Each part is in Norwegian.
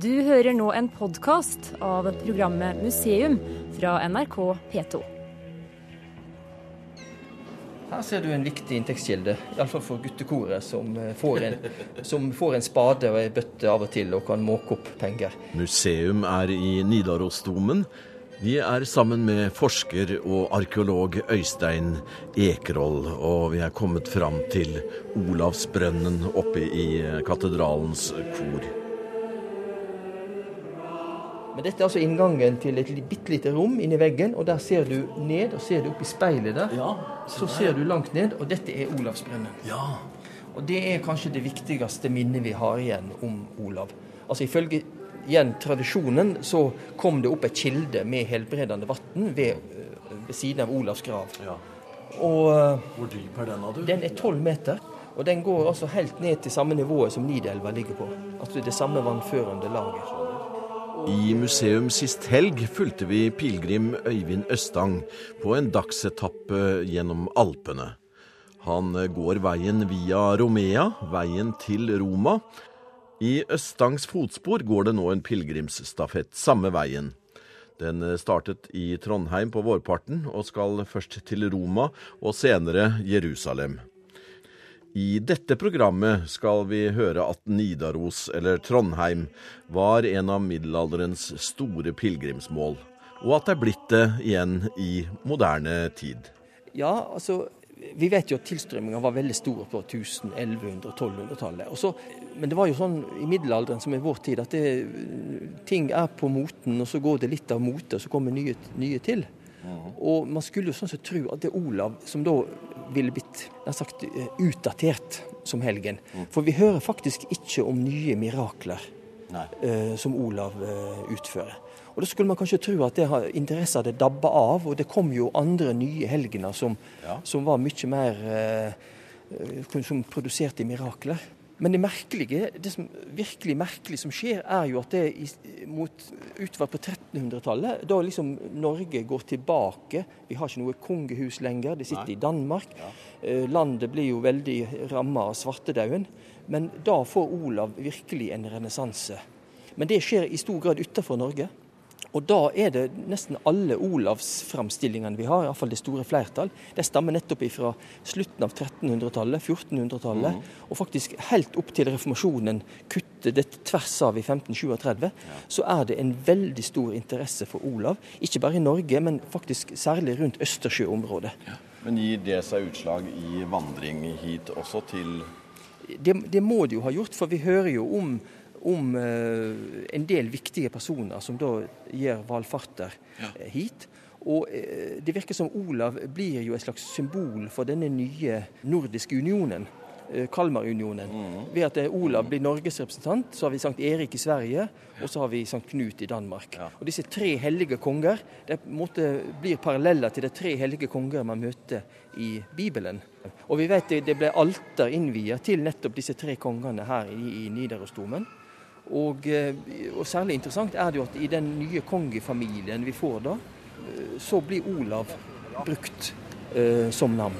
Du hører nå en podkast av programmet Museum fra NRK P2. Her ser du en viktig inntektskilde, iallfall for guttekoret, som får, en, som får en spade og ei bøtte av og til og kan måke opp penger. Museum er i Nidarosdomen. Vi er sammen med forsker og arkeolog Øystein Ekerhold, og vi er kommet fram til Olavsbrønnen oppe i katedralens kor. Men dette er altså inngangen til et bitte lite rom inni veggen, og der ser du ned, og ser du opp i speilet der. Ja, så ser du langt ned, og dette er Olavsbrønnen. Ja. Og det er kanskje det viktigste minnet vi har igjen om Olav. Altså ifølge igjen tradisjonen så kom det opp et kilde med helbredende vann ved, ved, siden av Olavs grav. Ja. Og Hvor dyp er den, du? den er tolv meter. Og den går altså helt ned til samme nivået som Nidelva ligger på. Altså det samme vannførende laget. I museum sist helg fulgte vi pilegrim Øyvind Østang på en dagsetappe gjennom Alpene. Han går veien via Romea, veien til Roma. I Østangs fotspor går det nå en pilegrimsstafett samme veien. Den startet i Trondheim på vårparten og skal først til Roma og senere Jerusalem. I dette programmet skal vi høre at Nidaros, eller Trondheim, var en av middelalderens store pilegrimsmål, og at det er blitt det igjen i moderne tid. Ja, altså vi vet jo at tilstrømminga var veldig stor på 1000-, 1100-, 1200-tallet. Men det var jo sånn i middelalderen som i vår tid, at det, ting er på moten, og så går det litt av mote, og så kommer nye, nye til. Og man skulle jo sånn sett tro at det Olav som da ville blitt sagt, utdatert som helgen. For vi hører faktisk ikke om nye mirakler eh, som Olav eh, utfører. Og Da skulle man kanskje tro at det har interesser hadde dabba av, og det kom jo andre nye helgener som, Ja. som var mye mer eh, Som produserte mirakler. Men det merkelige, det som virkelig merkelig som skjer, er jo at det i, mot, utover på 1300-tallet, da liksom Norge går tilbake Vi har ikke noe kongehus lenger, det sitter Nei. i Danmark. Eh, landet blir jo veldig ramma av svartedauden. Men da får Olav virkelig en renessanse. Men det skjer i stor grad utenfor Norge. Og da er det nesten alle Olavsframstillingene vi har, iallfall det store flertall, de stammer nettopp fra slutten av 1300-tallet, 1400-tallet, og faktisk helt opp til reformasjonen kutter det tvers av i 1537, så er det en veldig stor interesse for Olav. Ikke bare i Norge, men faktisk særlig rundt Østersjøområdet. Men gir det seg utslag i vandring hit også til Det, det må det jo ha gjort, for vi hører jo om om eh, en del viktige personer som da gjør valfarter ja. hit. Og eh, det virker som Olav blir jo et slags symbol for denne nye nordiske unionen. Kalmarunionen. Mm. Ved at eh, Olav blir Norges representant, så har vi Sankt Erik i Sverige, og så har vi Sankt Knut i Danmark. Og disse tre hellige konger det måte blir paralleller til de tre hellige konger man møter i Bibelen. Og vi vet det, det ble alter innviet til nettopp disse tre kongene her i, i Nidarosdomen. Og, eh, og særlig interessant er det jo at i den nye kongefamilien vi får da, eh, så blir Olav brukt eh, som navn.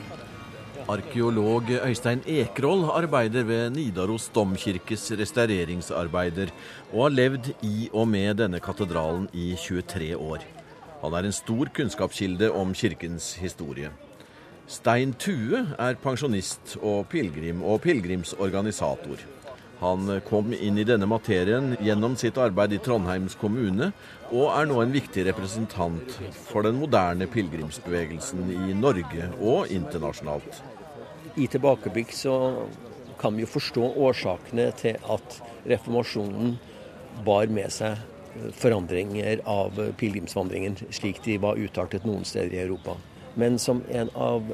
Arkeolog Øystein Ekroll arbeider ved Nidaros domkirkes restaureringsarbeider, og har levd i og med denne katedralen i 23 år. Han er en stor kunnskapskilde om kirkens historie. Stein Tue er pensjonist og pilegrim og pilegrimsorganisator. Han kom inn i denne materien gjennom sitt arbeid i Trondheims kommune, og er nå en viktig representant for den moderne pilegrimsbevegelsen i Norge og internasjonalt. I tilbakeblikk så kan vi jo forstå årsakene til at reformasjonen bar med seg forandringer av pilegrimsvandringen, slik de var utartet noen steder i Europa. Men som en av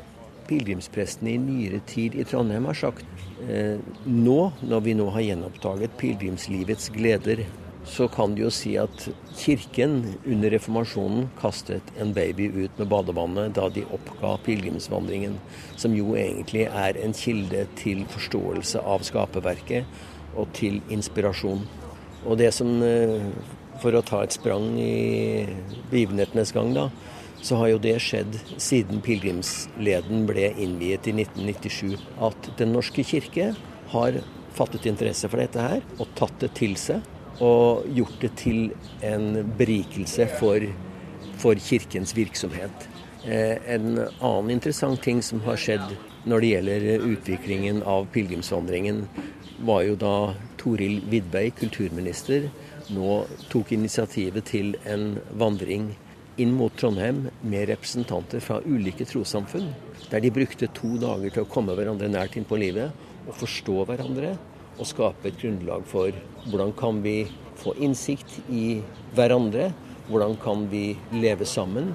pilegrimsprestene i nyere tid i Trondheim har sagt, eh, nå, når vi nå har gjenoppdaget pilegrimslivets gleder, så kan du jo si at kirken under reformasjonen kastet en baby ut med badevannet da de oppga pilegrimsvandringen, som jo egentlig er en kilde til forståelse av skaperverket og til inspirasjon. Og det som, eh, for å ta et sprang i begivenhetenes gang, da, så har jo det skjedd siden pilegrimsleden ble innviet i 1997. At Den norske kirke har fattet interesse for dette her og tatt det til seg. og gjort det til en berikelse for, for kirkens virksomhet. Eh, en annen interessant ting som har skjedd når det gjelder utviklingen av pilegrimsvandringen, var jo da Toril Vidvei, kulturminister, nå tok initiativet til en vandring inn mot Trondheim med representanter fra ulike trossamfunn. Der de brukte to dager til å komme hverandre nært inn på livet og forstå hverandre. Og skape et grunnlag for hvordan kan vi få innsikt i hverandre. Hvordan kan vi leve sammen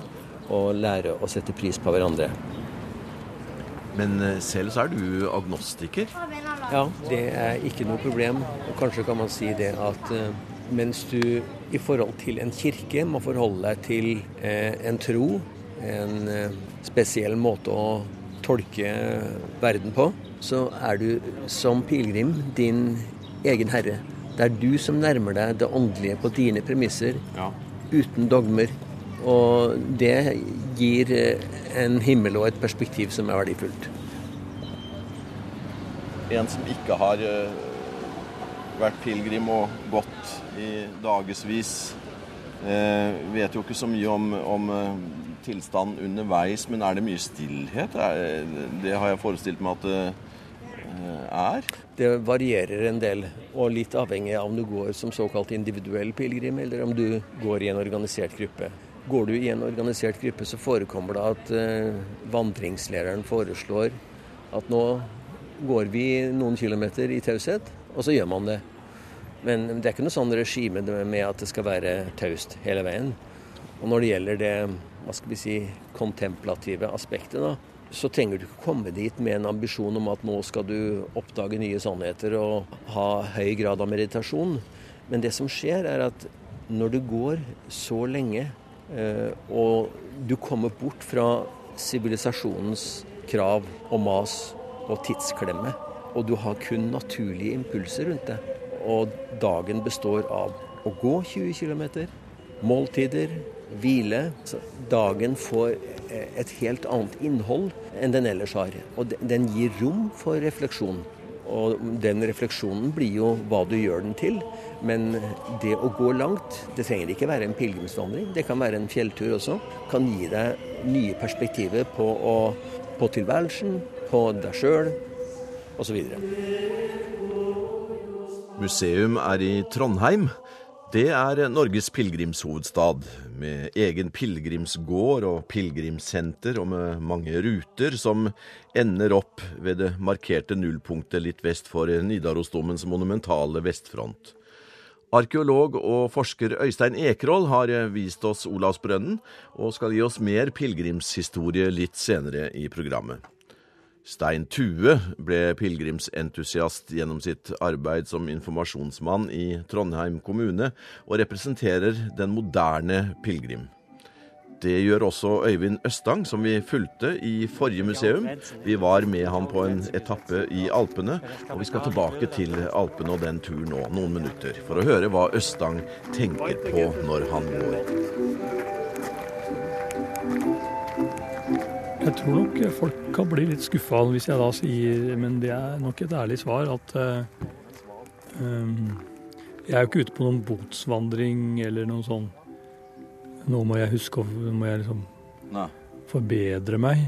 og lære å sette pris på hverandre. Men eh, selv så er du agnostiker? Ja, det er ikke noe problem. Og kanskje kan man si det at uh, mens du i forhold til en kirke må forholde deg til eh, en tro, en eh, spesiell måte å tolke verden på, så er du som pilegrim din egen herre. Det er du som nærmer deg det åndelige på dine premisser, ja. uten dogmer. Og det gir en himmel og et perspektiv som er verdifullt. En som ikke har eh, vært pilegrim og gått i dagevis, eh, vet jo ikke så mye om, om eh, tilstanden underveis, men er det mye stillhet? Det har jeg forestilt meg at det er. Det varierer en del, og litt avhengig av om du går som såkalt individuell pilegrim, eller om du går i en organisert gruppe. Går du i en organisert gruppe, så forekommer det at eh, vandringslederen foreslår at nå går vi noen kilometer i taushet, og så gjør man det. Men det er ikke noe sånn regime med at det skal være taust hele veien. Og når det gjelder det hva skal vi si, kontemplative aspektet, da, så trenger du ikke komme dit med en ambisjon om at nå skal du oppdage nye sannheter og ha høy grad av meditasjon. Men det som skjer, er at når du går så lenge Eh, og du kommer bort fra sivilisasjonens krav og mas og tidsklemme. Og du har kun naturlige impulser rundt det. Og dagen består av å gå 20 km, måltider, hvile. Så dagen får eh, et helt annet innhold enn den ellers har. Og den gir rom for refleksjon. Og den refleksjonen blir jo hva du gjør den til. Men det å gå langt, det trenger ikke være en pilegrimsvandring. Det kan være en fjelltur også. Kan gi deg nye perspektiver på, å, på tilværelsen, på deg sjøl osv. Museum er i Trondheim. Det er Norges pilegrimshovedstad, med egen pilegrimsgård og pilegrimssenter og med mange ruter som ender opp ved det markerte nullpunktet litt vest for Nidarosdomens monumentale vestfront. Arkeolog og forsker Øystein Ekroll har vist oss Olavsbrønnen, og skal gi oss mer pilegrimshistorie litt senere i programmet. Stein Tue ble pilegrimsentusiast gjennom sitt arbeid som informasjonsmann i Trondheim kommune, og representerer den moderne pilegrim. Det gjør også Øyvind Østang, som vi fulgte i forrige museum. Vi var med han på en etappe i Alpene, og vi skal tilbake til Alpene og den turen nå, noen minutter, for å høre hva Østang tenker på når han går. Jeg tror nok folk kan bli litt skuffa hvis jeg da sier, men det er nok et ærlig svar, at um, jeg er jo ikke ute på noen botsvandring eller noe sånn nå må jeg huske Nå må jeg liksom Nei. forbedre meg.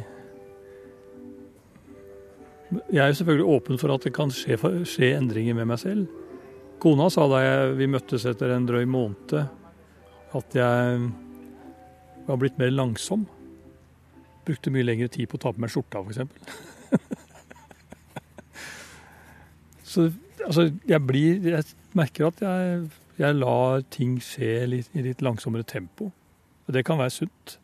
Jeg er jo selvfølgelig åpen for at det kan skje, skje, endringer med meg selv. Kona sa da jeg, vi møttes etter en drøy måned, at jeg var blitt mer langsom. Brukte mye lengre tid på å ta på meg skjorta, f.eks. Så altså, jeg blir Jeg merker at jeg, jeg lar ting skje litt, i litt langsommere tempo. Og det kan være sunt.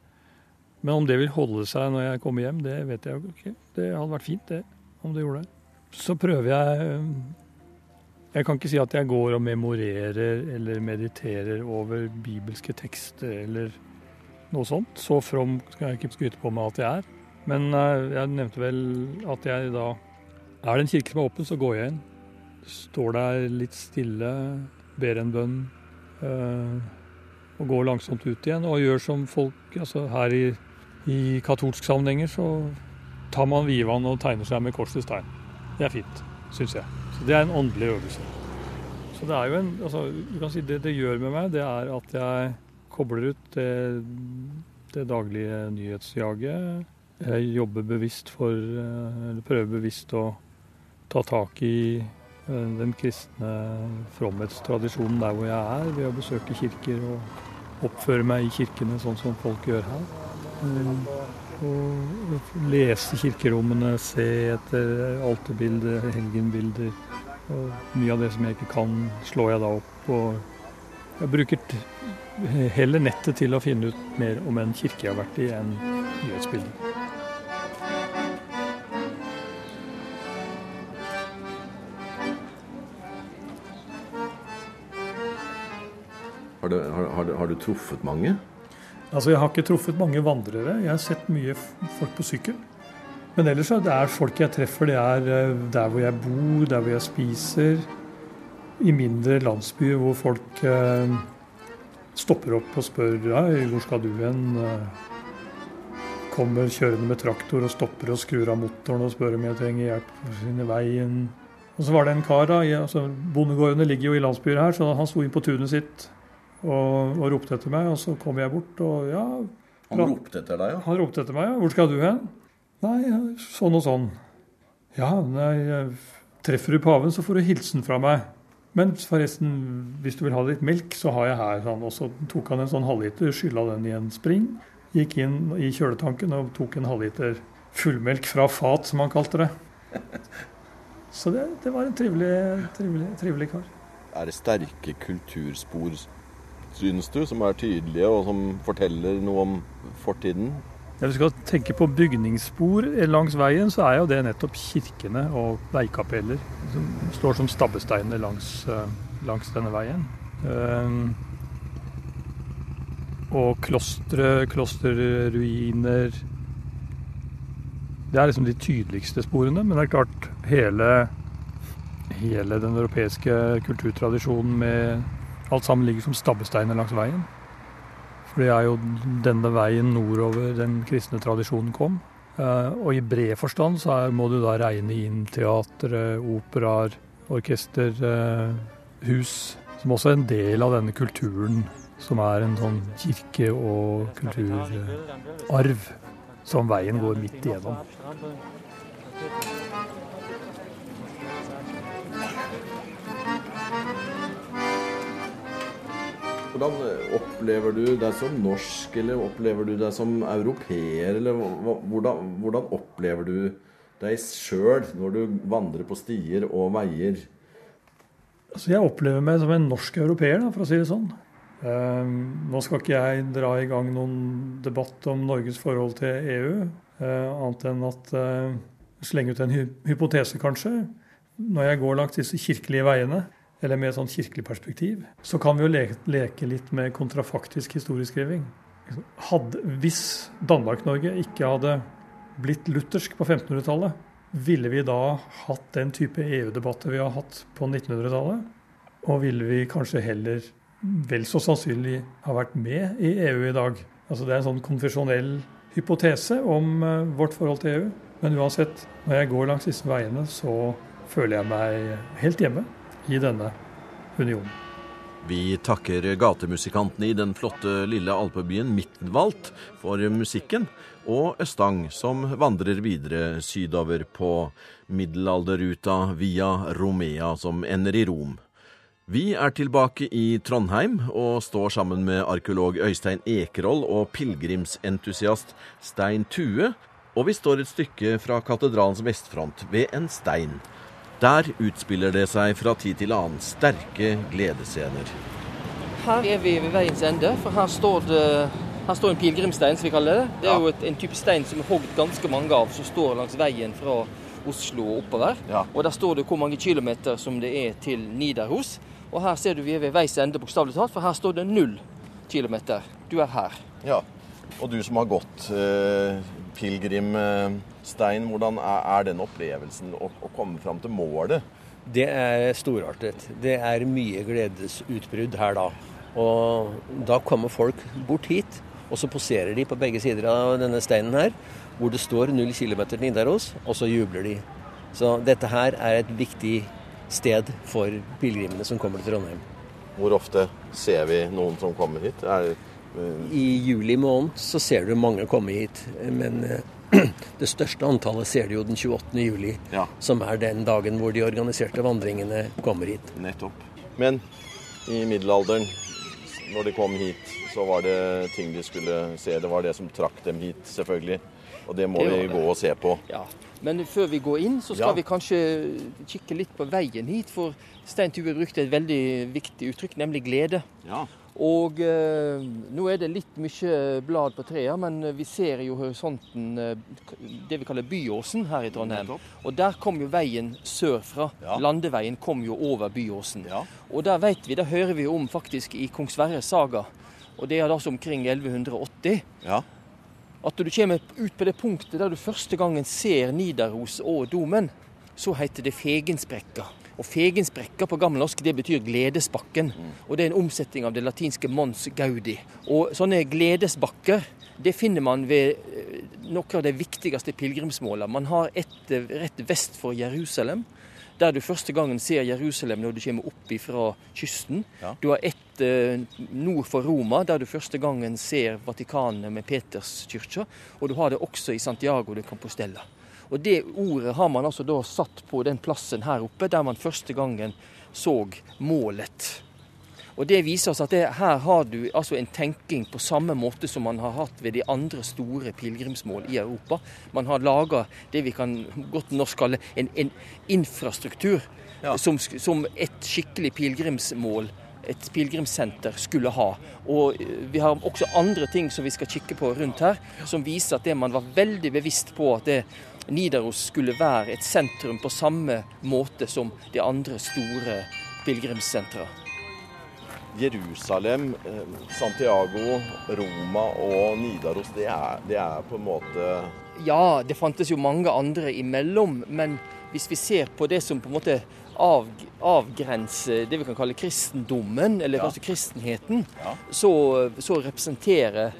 Men om det vil holde seg når jeg kommer hjem, det vet jeg jo ikke. Det hadde vært fint, det, om det gjorde det. Så prøver jeg eh, Jeg kan ikke si at jeg går og memorerer eller mediterer over bibelske tekster eller noe sånt. Så from skal jeg ikke skryte på meg at jeg er. Men eh, jeg nevnte vel at jeg da Er det en kirke som er åpen, så går jeg inn. Står der litt stille, ber en bønn. Uh, og går langsomt ut igjen. Og gjør som folk altså Her i, i katolsk sammenhenger så tar man vivan og tegner seg med kors tegn. Det er fint, syns jeg. Så Det er en åndelig øvelse. Så det er jo en altså, du kan si Det det gjør med meg, det er at jeg kobler ut det, det daglige nyhetsjaget. Jeg jobber bevisst for Eller prøver bevisst å ta tak i eh, den kristne fromhetstradisjonen der hvor jeg er, ved å besøke kirker og oppføre meg i kirkene sånn som folk gjør her. Eh, og lese kirkerommene, se etter alterbilder, helgenbilder. Og mye av det som jeg ikke kan, slår jeg da opp. Og jeg bruker heller nettet til å finne ut mer om en kirke jeg har vært i, enn nyhetsbildet. Har du, har, har, du, truffet mange? Altså, Jeg har ikke truffet mange vandrere. Jeg har sett mye folk på sykkel. Men ellers er det folk jeg treffer, det er eh, der hvor jeg bor, der hvor jeg spiser. I mindre landsbyer hvor folk eh, stopper opp og spør Hei, hvor skal du hen? Kommer kjørende med traktor og stopper og skrur av motoren og spør om jeg trenger hjelp på sin veien. Og så var det en kar, da, altså Bondegårdene ligger jo i landsbyer her, så han sto inn på tunet sitt og, og, ropte etter meg. Og så kom jeg bort, og ja Han ropte etter deg, ja? Han ropte etter meg, ja. Hvor skal du hen? Nei, sånn og sånn. Ja, nei, treffer du paven, så får du hilsen fra meg. Men forresten, hvis du vil ha litt melk, så har jeg her. Sånn. Og så tok han en sånn halvliter, skylla den i en spring. Gikk inn i kjøletanken og tok en halvliter fullmelk fra fat, som han kalte det. Så det, det var en trivelig, trivelig, trivelig kar. Er det sterke kulturspor synes du, som er tydelige og som forteller noe om fortiden? Når vi skal tenke på bygningsspor langs veien, så er jo det nettopp kirkene og veikapeller som står som stabbesteiner langs, eh, langs denne veien. Um, og klostre, klosterruiner Det er liksom de tydeligste sporene. Men det er klart, hele, hele den europeiske kulturtradisjonen med Alt sammen ligger som stabbesteiner langs veien. For det er jo denne veien nordover den kristne tradisjonen kom. Eh, og i bred forstand så må du da regne inn teatre, operaer, orkester, eh, hus. Som også er en del av denne kulturen som er en sånn kirke- og kulturarv som veien går midt igjennom. Hvordan eh, opplever du deg som norsk, eller opplever du deg som europeer? Eller hvordan, hvordan opplever du deg sjøl når du vandrer på stier og veier? Altså, jeg opplever meg som en norsk europeer, for å si det sånn. Uh, nå skal ikke jeg dra i gang noen debatt om Norges forhold til EU, uh, annet enn at uh, slenge ut en hy hypotese, kanskje. Når jeg går langs disse kirkelige veiene, eller med et sånn kirkelig perspektiv, så kan vi jo leke, leke litt med kontrafaktisk historieskriving. Hadde, hvis Danmark-Norge ikke hadde blitt luthersk på 1500-tallet, ville vi da hatt den type EU-debatter vi har hatt på 1900-tallet? Og ville vi kanskje heller vel så sannsynlig ha vært med i EU i dag? Altså Det er en sånn konfesjonell hypotese om uh, vårt forhold til EU. Men uansett, når jeg går langs disse veiene, så føler jeg meg helt hjemme i denne unionen. Vi takker gatemusikantene i den flotte lille alpebyen Mittenvalt for musikken, og Østang, som vandrer videre sydover på middelalderruta via Romea, som ender i Rom. Vi er tilbake i Trondheim og står sammen med arkeolog Øystein Ekerhold og pilegrimsentusiast Stein Tue, og vi står et stykke fra katedralens vestfront ved en stein. Der utspiller det seg fra tid til annen sterke gledesscener. Her er vi ved veiens ende, for her står det her står en pilegrimstein, som vi kaller det. Det er ja. jo et, en type stein som er hogd ganske mange av, som står langs veien fra Oslo og oppover. Ja. Og Der står det hvor mange kilometer som det er til Nidaros. Og her ser du vi er ved veis ende, bokstavelig talt, for her står det null kilometer. Du er her. Ja, og du som har gått eh, pilegrim... Eh Stein, hvordan er den opplevelsen å, å komme fram til målet? Det er storartet. Det er mye gledesutbrudd her da. Og da kommer folk bort hit, og så poserer de på begge sider av denne steinen her, hvor det står 0 km til Nidaros, og så jubler de. Så dette her er et viktig sted for pilegrimene som kommer til Trondheim. Hvor ofte ser vi noen som kommer hit? Er. I juli måned så ser du mange komme hit. Men det største antallet ser du jo den 28. juli, ja. som er den dagen hvor de organiserte vandringene kommer hit. Nettopp. Men i middelalderen, når de kom hit, så var det ting de skulle se. Det var det som trakk dem hit, selvfølgelig. Og det må det vi gå og se på. Ja. Men før vi går inn, så skal ja. vi kanskje kikke litt på veien hit. For Stein Tue brukte et veldig viktig uttrykk, nemlig glede. Ja. Og eh, nå er det litt mye blad på trærne, men vi ser jo horisonten, eh, det vi kaller Byåsen her i Trondheim. Og der kom jo veien sørfra. Ja. Landeveien kom jo over Byåsen. Ja. Og der vet vi, der hører vi om faktisk i Kong Sverres saga. Og det er da omkring 1180. Ja. At du kommer ut på det punktet der du første gangen ser Nidaros og domen, så heter det Fegensbrekka. Og Fegensbrekka på gammelnorsk det betyr gledesbakken. Og det er en omsetning av det latinske mons gaudi. Og sånne gledesbakker det finner man ved eh, noen av de viktigste pilegrimsmålene. Man har et eh, rett vest for Jerusalem, der du første gangen ser Jerusalem når du kommer opp fra kysten. Ja. Du har ett eh, nord for Roma, der du første gangen ser Vatikanet med Peterskirka. Og du har det også i Santiago de Compostela. Og Det ordet har man altså da satt på den plassen her oppe, der man første gangen så målet. Og Det viser oss at det, her har du altså en tenking på samme måte som man har hatt ved de andre store pilegrimsmål i Europa. Man har laga det vi kan godt norsk kalle en, en infrastruktur ja. som, som et skikkelig pilegrimsmål et pilegrimssenter skulle ha. Og eh, Vi har også andre ting som vi skal kikke på rundt her, som viser at det man var veldig bevisst på at det Nidaros skulle være et sentrum på samme måte som de andre store pilegrimssentra. Jerusalem, eh, Santiago, Roma og Nidaros, det er, det er, på en måte Ja, det fantes jo mange andre imellom, men hvis vi ser på det som på en måte av, avgrenser det vi kan kalle kristendommen, eller ja. kristenheten, ja. så, så representerer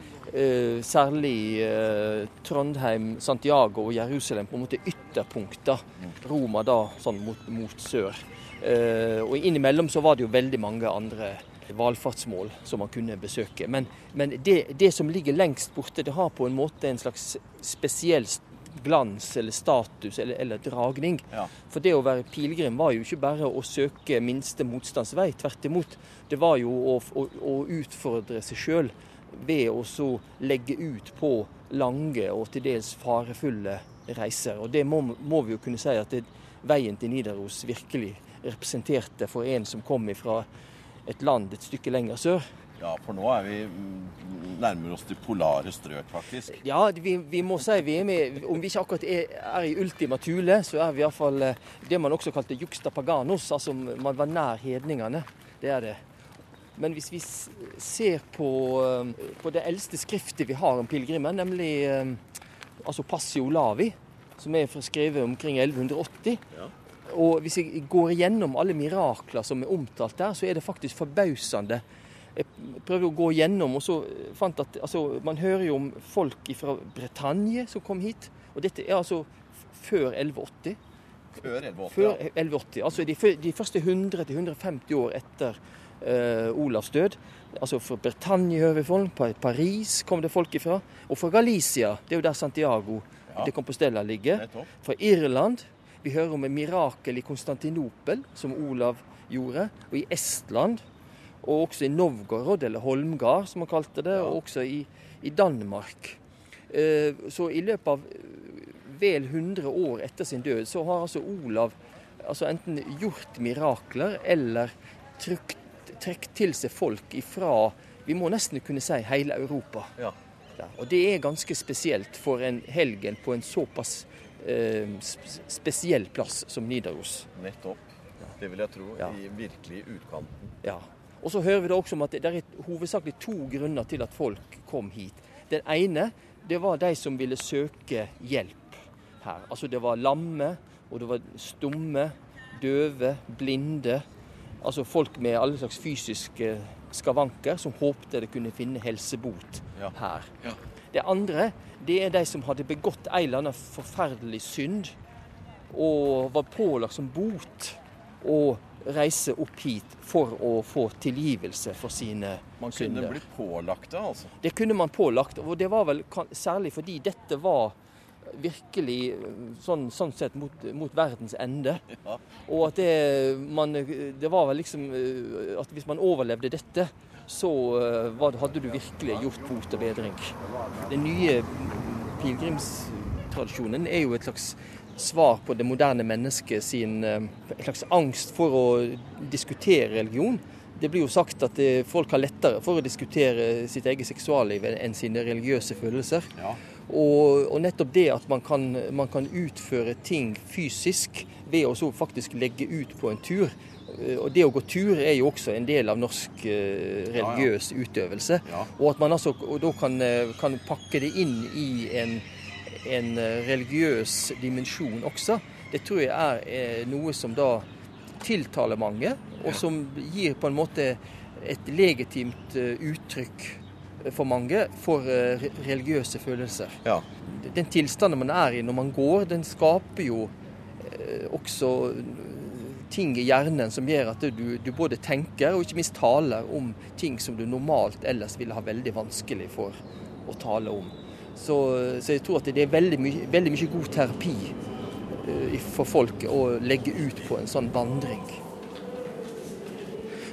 særlig uh, Trondheim, Santiago og Jerusalem på en måte ytterpunkter. Roma da sånn mot, mot sør. Uh, og innimellom så var det jo veldig mange andre valfartsmål som man kunne besøke. Men, men det, det, som ligger lengst borte, det har på en måte en slags spesiell glans eller status eller, eller dragning. Ja. For det å være pilegrim var jo ikke bare å søke minste motstandsvei. Tvert imot. Det var jo å, å, å utfordre seg sjøl ved å så legge ut på lange og til dels farefulle reiser. Og det må, må vi jo kunne si at det, veien til Nidaros virkelig representerte for en som kom fra et land et stykke lenger sør. Ja, for nå er vi nærmere nærmer oss de polare strøk, faktisk. Ja, vi, vi må si vi er med Om vi ikke akkurat er, er i ultima thule, så er vi iallfall eh, det man også kalte juxta paganos. Altså man var nær hedningene. Det er det. Men hvis vi ser på, eh, på det eldste skriftet vi har om pilegrimer, nemlig eh, altså Passio Lavi, som er skrevet omkring 1180 ja. Og hvis jeg går igjennom alle mirakler som er omtalt der, så er det faktisk forbausende. Jeg prøvde å gå igjennom, og så fant at altså, man hører jo om folk fra Bretagne som kom hit. Og dette er altså før 1180. Før 1180, ja. før 1180 Altså de, de første 100-150 år etter uh, Olavs død. Altså Fra Bretagne hører folk, Paris kom det folk ifra. Og fra Galicia, det er jo der Santiago ja. de Compostela ligger. Fra Irland. Vi hører om et mirakel i Konstantinopel, som Olav gjorde. Og i Estland. Og også i Novgorod, eller Holmgard, som man kalte det. Ja. Og også i, i Danmark. Eh, så i løpet av vel 100 år etter sin død, så har altså Olav altså enten gjort mirakler eller trykt trekke til seg folk ifra vi må nesten kunne si hele Europa. Ja. Og det er ganske spesielt for en helgen på en såpass eh, spesiell plass som Nidaros. Nettopp. Det vil jeg tro. Ja. I virkelig utkanten. Ja. Og så hører vi da også om at det er hovedsakelig to grunner til at folk kom hit. Den ene det var de som ville søke hjelp her. Altså det var lamme, og det var stumme, døve, blinde Altså folk med alle slags fysiske skavanker som håpte de kunne finne helsebot ja. her. Ja. Det andre det er de som hadde begått en eller annen forferdelig synd og var pålagt som bot å reise opp hit for å få tilgivelse for sine synder. Man kunne synder. bli pålagt det, altså? Det kunne man pålagt. Og det var vel særlig fordi dette var virkelig sånn, sånn sett mot, mot, verdens ende. Ja. Og at det, man, det var vel liksom at hvis man overlevde dette, så var, hadde du virkelig gjort bot og bedring. Den nye pilegrimstradisjonen er jo et slags svar på det moderne mennesket sin et slags angst for å diskutere religion. Det blir jo sagt at eh, folk har lettere for å diskutere sitt eget seksualliv enn sine religiøse følelser. Ja. Og, og, nettopp det at man kan, man kan, utføre ting fysisk ved å så faktisk legge ut på en tur. Eh, og det å gå tur er jo også en del av norsk religiøs ja, ja. utøvelse. Og at man altså da kan, kan pakke det inn i en en eh, religiøs dimensjon også. Det tror jeg er eh, noe som da tiltaler mange, og som gir på en måte et legitimt eh, uttrykk for mange for religiøse følelser. Ja. Den tilstanden man er i når man går, den skaper jo også ting i hjernen som gjør at du, du, både tenker og ikke minst taler om ting som du normalt ellers ville ha veldig vanskelig for å tale om. Så, så, jeg tror at det er veldig mye, veldig mye god terapi for folk å legge ut på en sånn vandring.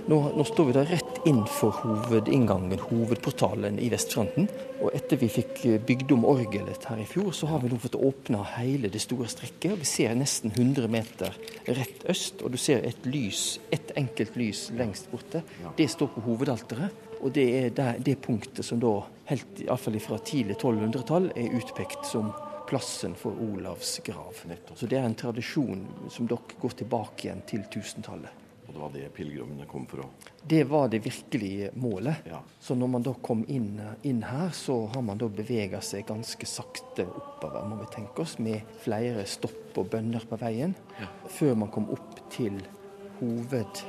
Nå, nå, står vi da rett innenfor hovedinngangen, hovedportalen i Vestfronten. Og etter vi fikk bygd om orgelet her i fjor, så har vi nå fått åpna hele det store strekket. Vi ser nesten 100 meter rett øst, og du ser et lys, et enkelt lys lengst borte. Det står på hovedalteret. Og det er det, det punktet som da, helt iallfall fra tidlig 1200-tall, er utpekt som plassen for Olavs grav. Så det er en tradisjon som dere går tilbake igjen til 1000-tallet. Og det var det pilegrimene kom for å Det var det virkelige målet. Ja. Så når man da kom inn, inn her, så har man da bevega seg ganske sakte oppover, må vi tenke oss, med flere stopp og bønner på veien, ja. før man kom opp til hoved,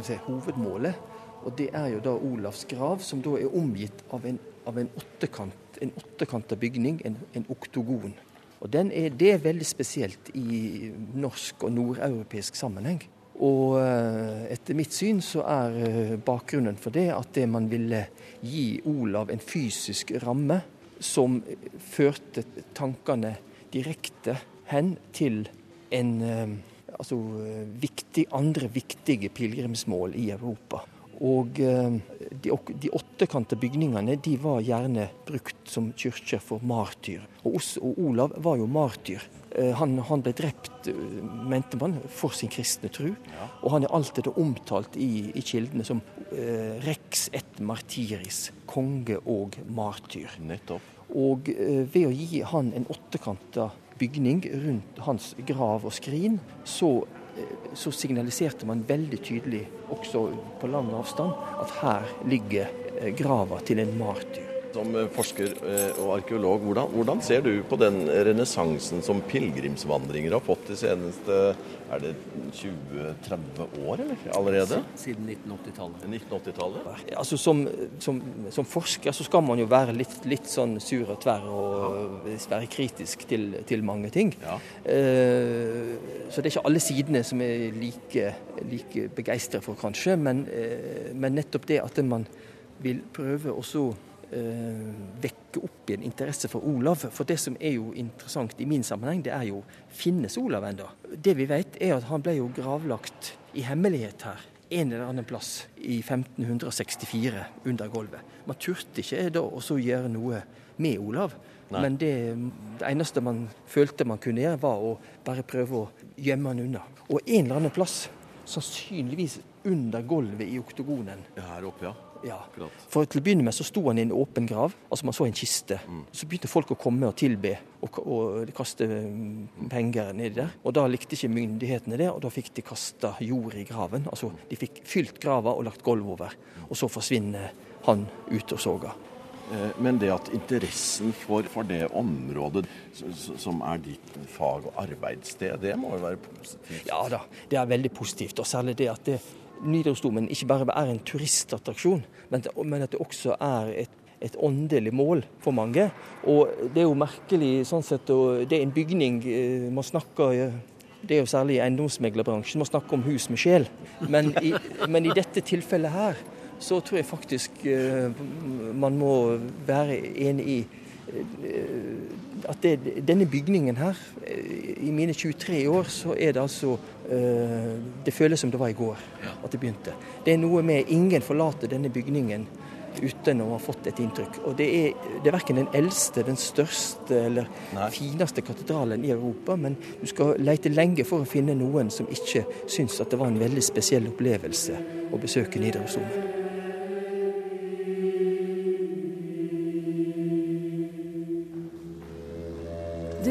si, hovedmålet og Det er jo da Olavs grav, som da er omgitt av en, av en åttekant, en åttekanta bygning, en, en, oktogon. Og er, Det er veldig spesielt i norsk og nordeuropeisk sammenheng. Og eh, etter mitt syn så er eh, bakgrunnen for det at det man ville gi Olav en fysisk ramme som førte tankene direkte hen til en eh, altså, viktig, andre viktige pilegrimsmål i Europa. Og eh, de, de åttekante bygningene de var gjerne brukt som kirke for martyr. Og, og Olav var jo martyr. Eh, han, han, ble drept, eh, mente man, for sin kristne tro. Ja. Og han er alltid omtalt i, i kildene som eh, rex et martyris, konge og martyr. Nettopp. Og eh, ved å gi han en åttekanta bygning rundt hans grav og skrin, så så signaliserte man veldig tydelig, også på lang avstand, at her ligger eh, grava til en martyr. Som eh, forsker og arkeolog, hvordan, hvordan ser du på den renessansen som pilegrimsvandringer har fått de seneste er det 20-30 år eller, allerede? Siden 1980-tallet. 1980 altså, som, som, som, forsker så skal man jo være litt, litt sånn sur og tverr og være kritisk til, til mange ting. Ja. Så det er ikke alle sidene som er like, like begeistret for, kanskje. Men, men nettopp det at man vil prøve å eh, vekke opp igjen interesse for Olav. For det som er jo interessant i min sammenheng, det er jo finnes Olav ennå? Det vi vet, er at han ble jo gravlagt i hemmelighet her. En eller annen plass i 1564 under gulvet. Man turte ikke da å gjøre noe med Olav. Nei. Men det, det, eneste man følte man kunne gjøre, var å bare prøve å gjemme han unna. Og en eller annen plass, sannsynligvis under gulvet i oktogonen. Ja, her oppe, ja. Ja. For Til å begynne med så sto han i en åpen grav, altså man så en kiste. Mm. Så begynte folk å komme og tilbe og, og kaste mm, penger nedi der. Og Da likte ikke myndighetene det, og da fikk de kasta jord i graven. Altså De fikk fylt grava og lagt gulv over. Og så forsvinner han ut og soga. Eh, men det at interessen for, for, det området som er ditt fag- og arbeidssted, det må jo være positivt? Ja da, det er veldig positivt. Og særlig det at det, Nidarosdomen ikke bare er en turistattraksjon, men, at det også er et, et åndelig mål for mange. Og det er jo merkelig sånn sett, og det er en bygning eh, Man snakker det er jo særlig i eiendomsmeglerbransjen, man snakker om hus med sjel. Men i, men i dette tilfellet her, så tror jeg faktisk uh, man må være enig i uh, at det, denne bygningen her, i mine 23 år, så er det altså Det føles som det var i går at det begynte. Det er noe med ingen forlater denne bygningen uten å ha fått et inntrykk. Og det er, det er verken den eldste, den største eller Nei. fineste katedralen i Europa, men du skal lete lenge for å finne noen som ikke syns at det var en veldig spesiell opplevelse å besøke Nidarosdomen.